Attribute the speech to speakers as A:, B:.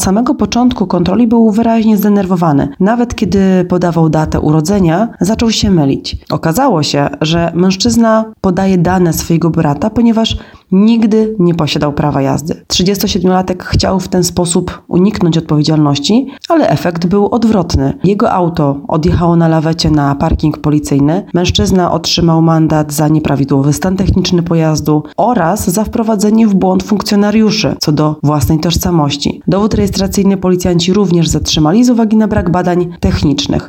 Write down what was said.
A: od samego początku kontroli był wyraźnie zdenerwowany. Nawet kiedy podawał datę urodzenia, zaczął się mylić. Okazało się, że mężczyzna podaje dane swojego brata, ponieważ nigdy nie posiadał prawa jazdy. 37-latek chciał w ten sposób uniknąć odpowiedzialności, ale efekt był odwrotny. Jego auto odjechało na lawecie na parking policyjny. Mężczyzna otrzymał mandat za nieprawidłowy stan techniczny pojazdu oraz za wprowadzenie w błąd funkcjonariuszy co do własnej tożsamości. Dowód rejestracyjny policjanci również zatrzymali z uwagi na brak badań technicznych.